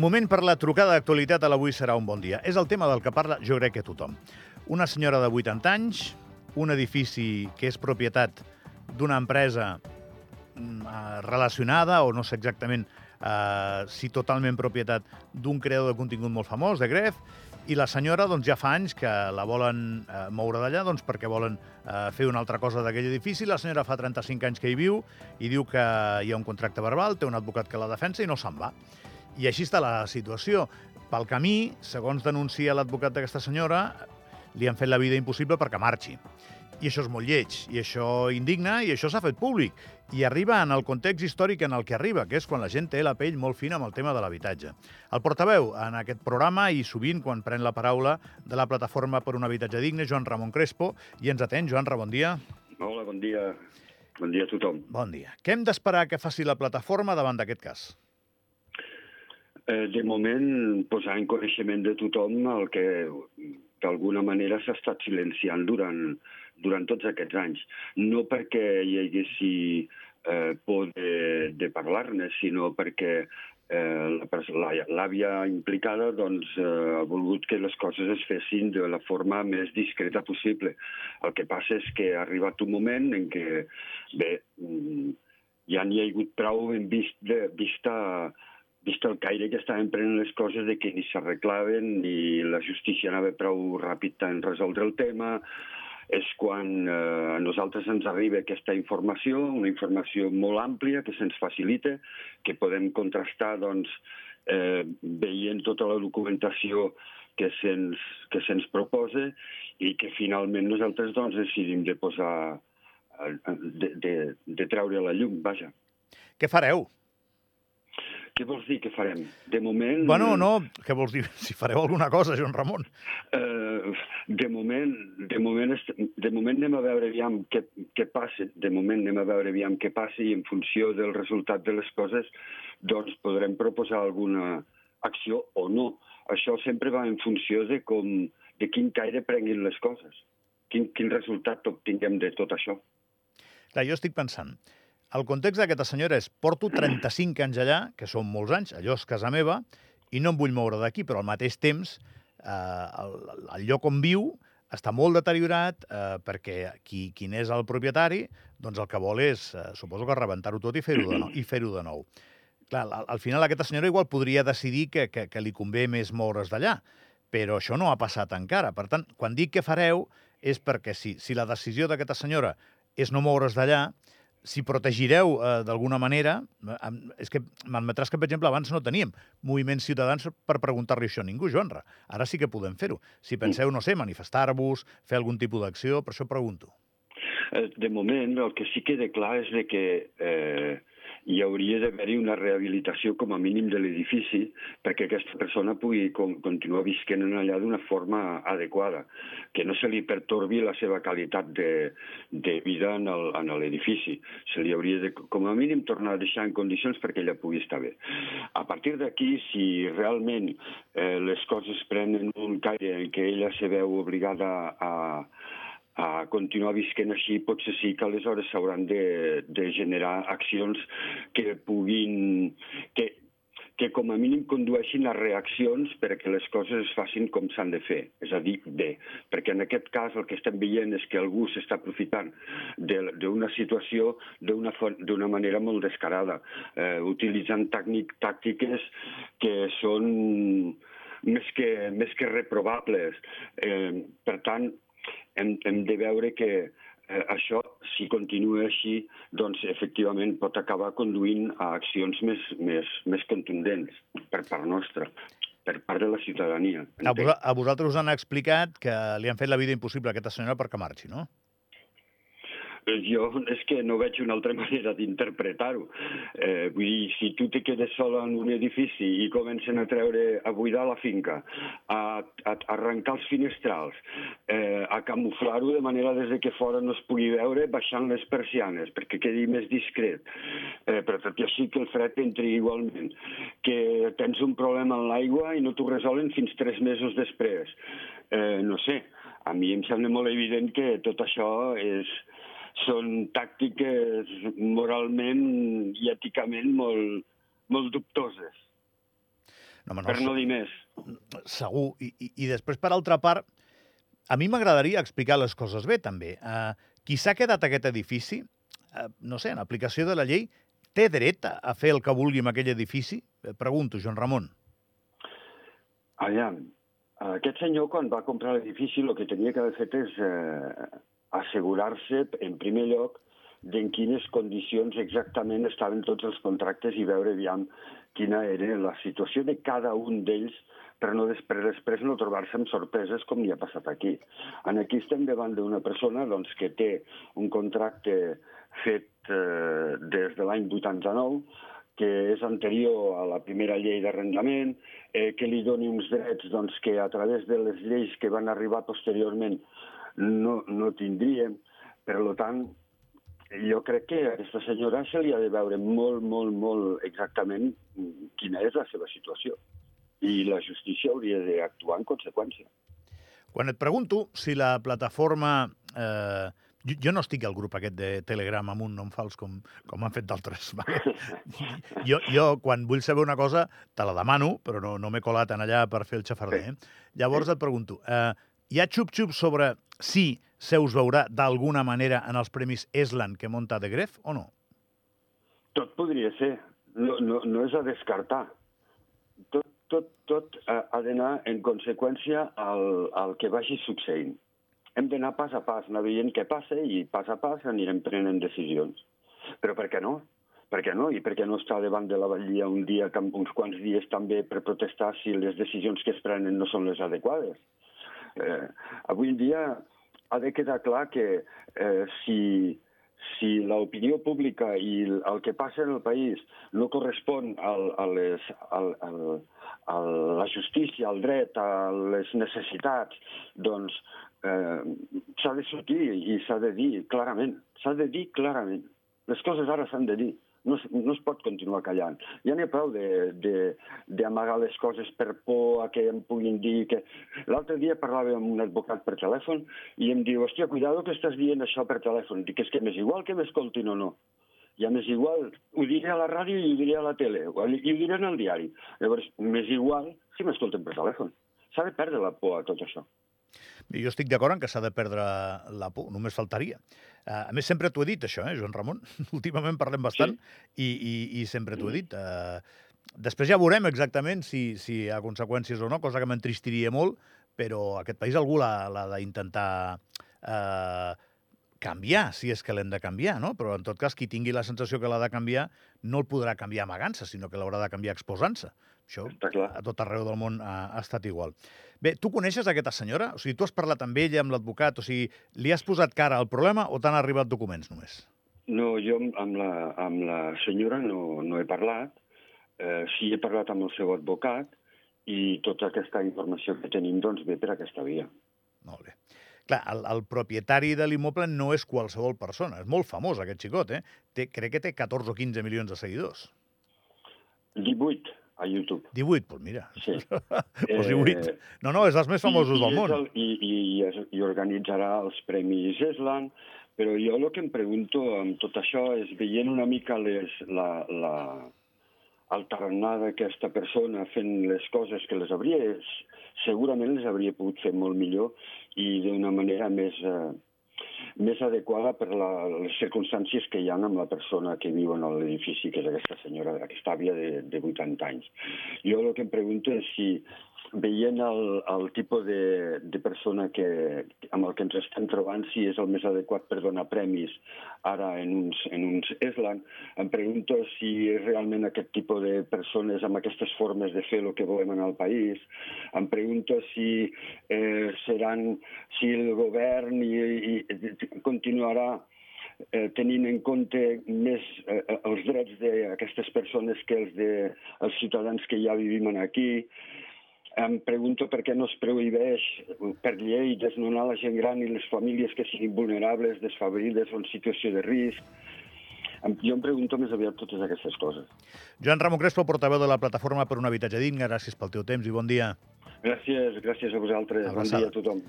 Moment per la trucada d'actualitat a l'Avui serà un bon dia. És el tema del que parla, jo crec que tothom. Una senyora de 80 anys, un edifici que és propietat d'una empresa mm, eh, relacionada, o no sé exactament eh, si totalment propietat d'un creador de contingut molt famós, de Gref, i la senyora doncs, ja fa anys que la volen eh, moure d'allà doncs, perquè volen eh, fer una altra cosa d'aquell edifici. La senyora fa 35 anys que hi viu i diu que hi ha un contracte verbal, té un advocat que la defensa i no se'n va. I així està la situació. Pel camí, segons denuncia l'advocat d'aquesta senyora, li han fet la vida impossible perquè marxi. I això és molt lleig, i això indigna, i això s'ha fet públic. I arriba en el context històric en el que arriba, que és quan la gent té la pell molt fina amb el tema de l'habitatge. El portaveu en aquest programa, i sovint quan pren la paraula de la plataforma per un habitatge digne, Joan Ramon Crespo, i ens atén. Joan, bon dia. Hola, bon dia. Bon dia a tothom. Bon dia. Què hem d'esperar que faci la plataforma davant d'aquest cas? Eh, de moment, posar en coneixement de tothom el que d'alguna manera s'ha estat silenciant durant, durant tots aquests anys. No perquè hi haguessi eh, por de, de parlar-ne, sinó perquè eh, l'àvia implicada doncs, eh, ha volgut que les coses es fessin de la forma més discreta possible. El que passa és que ha arribat un moment en què, bé, mm, ja n'hi ha hagut prou ben vist de, vista vist el caire que estaven prenent les coses de que ni s'arreglaven ni la justícia anava prou ràpid en resoldre el tema, és quan eh, a nosaltres ens arriba aquesta informació, una informació molt àmplia que se'ns facilita, que podem contrastar doncs, eh, veient tota la documentació que se'ns que se'ns proposa i que finalment nosaltres doncs, decidim de posar, eh, de, de, de treure a la llum, vaja. Què fareu? Què vols dir que farem? De moment... Bueno, no, què vols dir? Si fareu alguna cosa, Joan Ramon. Uh, de moment, de moment, de moment anem a veure aviam què, què passa. De moment anem a veure aviam què passa i en funció del resultat de les coses doncs podrem proposar alguna acció o no. Això sempre va en funció de com, de quin caire prenguin les coses. Quin, quin resultat obtinguem de tot això. Clar, jo estic pensant, el context d'aquesta senyora és porto 35 anys allà, que són molts anys, allò és casa meva, i no em vull moure d'aquí, però al mateix temps eh, el, el lloc on viu està molt deteriorat eh, perquè qui, qui n'és el propietari doncs el que vol és, eh, suposo que rebentar-ho tot i fer-ho de, nou, i fer de nou. Clar, al, al final aquesta senyora igual podria decidir que, que, que li convé més moure's d'allà, però això no ha passat encara. Per tant, quan dic que fareu és perquè si, si la decisió d'aquesta senyora és no moure's d'allà, si protegireu eh, d'alguna manera, eh, és que m'admetràs que, per exemple, abans no teníem moviments ciutadans per preguntar-li això a ningú, Joan. Ara sí que podem fer-ho. Si penseu, no sé, manifestar-vos, fer algun tipus d'acció, per això pregunto. Eh, de moment, el que sí queda clar és de que eh, hi hauria d'haver-hi una rehabilitació com a mínim de l'edifici perquè aquesta persona pugui continuar visquent allà d'una forma adequada, que no se li pertorbi la seva qualitat de, de vida en l'edifici. Se li hauria de, com a mínim, tornar a deixar en condicions perquè ella pugui estar bé. A partir d'aquí, si realment eh, les coses prenen un caire en què ella se veu obligada a, a continuar visquent així, potser sí que aleshores s'hauran de, de generar accions que puguin... que, que com a mínim condueixin a reaccions perquè les coses es facin com s'han de fer, és a dir, bé. Perquè en aquest cas el que estem veient és que algú s'està aprofitant d'una situació d'una manera molt descarada, eh, utilitzant tàcnic, tàctiques que són més que, més que reprobables. Eh, per tant, hem, hem de veure que eh, això, si continua així, doncs efectivament pot acabar conduint a accions més, més, més contundents per part nostra per part de la ciutadania. A, vos, a vosaltres us han explicat que li han fet la vida impossible a aquesta senyora perquè marxi, no? Jo és que no veig una altra manera d'interpretar-ho. Eh, vull dir, si tu te quedes sol en un edifici i comencen a treure, a buidar la finca, a, a arrencar els finestrals, eh, a camuflar-ho de manera des de que fora no es pugui veure baixant les persianes perquè quedi més discret, eh, però tot i així que el fred entri igualment, que tens un problema amb l'aigua i no t'ho resolen fins tres mesos després. Eh, no sé, a mi em sembla molt evident que tot això és, són tàctiques moralment i èticament molt, molt dubtoses. No, home, per no dir més. Segur. I, i, I després, per altra part, a mi m'agradaria explicar les coses bé, també. Uh, qui s'ha quedat aquest edifici, uh, no sé, en aplicació de la llei, té dret a fer el que vulgui amb aquell edifici? Eh, pregunto, Joan Ramon. Aviam, aquest senyor, quan va comprar l'edifici, el que tenia que haver fet és eh, assegurar-se, en primer lloc, d'en quines condicions exactament estaven tots els contractes i veure, aviam, quina era la situació de cada un d'ells per no després, després no trobar-se amb sorpreses com li ha passat aquí. En aquí estem davant d'una persona doncs, que té un contracte fet eh, des de l'any 89, que és anterior a la primera llei d'arrendament, eh, que li doni uns drets doncs, que a través de les lleis que van arribar posteriorment no, no tindríem. Per tant, jo crec que a aquesta senyora se li ha de veure molt, molt, molt exactament quina és la seva situació. I la justícia hauria d'actuar en conseqüència. Quan et pregunto si la plataforma... Eh, jo, jo no estic al grup aquest de Telegram amb un nom fals com, com han fet d'altres. Vale? jo, jo, quan vull saber una cosa, te la demano, però no, no m'he colat en allà per fer el xafarder. Eh? Llavors et pregunto, eh, hi ha xup-xup sobre si se us veurà d'alguna manera en els Premis Eslan que monta de Gref o no? Tot podria ser. No, no, no és a descartar. Tot, tot, tot ha d'anar en conseqüència al, al que vagi succeint. Hem d'anar pas a pas, anar veient què passa i pas a pas anirem prenent decisions. Però per què no? Per què no? I per què no està davant de la batllia un dia, uns quants dies també per protestar si les decisions que es prenen no són les adequades? Eh, avui dia ha de quedar clar que eh, si, si l'opinió pública i el que passa en el país no correspon al, a, les, al, al, a la justícia, al dret, a les necessitats, doncs eh, s'ha de sortir i s'ha de dir clarament. S'ha de dir clarament. Les coses ara s'han de dir no, es, no es pot continuar callant. Ja n'hi ha prou d'amagar les coses per por a que em puguin dir que... L'altre dia parlava amb un advocat per telèfon i em diu, hòstia, cuidado que estàs dient això per telèfon. Dic, és que m'és igual que m'escoltin o no. Ja m'és igual, ho diré a la ràdio i ho diré a la tele, i ho diré en el diari. Llavors, m'és igual si m'escolten per telèfon. S'ha de perdre la por a tot això. Jo estic d'acord en que s'ha de perdre la por, només faltaria. Uh, a més, sempre t'ho he dit, això, eh, Joan Ramon? Últimament parlem bastant sí. i, i, i sempre t'ho he dit. Uh, després ja veurem exactament si, si hi ha conseqüències o no, cosa que m'entristiria molt, però aquest país algú l'ha d'intentar uh, canviar, si és que l'hem de canviar, no? Però, en tot cas, qui tingui la sensació que l'ha de canviar no el podrà canviar amagant-se, sinó que l'haurà de canviar exposant-se. Això a tot arreu del món ha, ha estat igual. Bé, tu coneixes aquesta senyora? O sigui, tu has parlat amb ella, amb l'advocat? O sigui, li has posat cara al problema o t'han arribat documents només? No, jo amb la, amb la senyora no, no he parlat. Eh, sí he parlat amb el seu advocat i tota aquesta informació que tenim doncs, ve per aquesta via. Molt bé. Clar, el, el propietari de l'immoble no és qualsevol persona. És molt famós, aquest xicot, eh? Té, crec que té 14 o 15 milions de seguidors. 18 a YouTube. 18, doncs mira. Sí. pues 18. Eh, no, no, és dels més famosos i, del món. El, i, i, I organitzarà els Premis Eslan, però jo el que em pregunto amb tot això és, veient una mica les, la, la, el tarannà d'aquesta persona fent les coses que les hauria, segurament les hauria pogut fer molt millor i d'una manera més... Eh, més adequada per la, les circumstàncies que hi ha amb la persona que viu en l'edifici, que és aquesta senyora, aquesta àvia de, de 80 anys. Jo el que em pregunto és si veient el, el tipus de, de persona que, amb el que ens estem trobant, si és el més adequat per donar premis ara en uns, en uns Eslan, em pregunto si realment aquest tipus de persones amb aquestes formes de fer el que volem en el país. Em pregunto si eh, seran, si el govern i, i continuarà eh, tenint en compte més eh, els drets d'aquestes persones que els de els ciutadans que ja vivim aquí, em pregunto per què no es prohibeix per llei desnonar la gent gran i les famílies que siguin vulnerables, desfavorides o en situació de risc. Jo em pregunto més aviat totes aquestes coses. Joan Ramon Crespo, portaveu de la Plataforma per un Habitatge Digne, gràcies pel teu temps i bon dia. Gràcies, gràcies a vosaltres. Abraçada. Bon dia a tothom.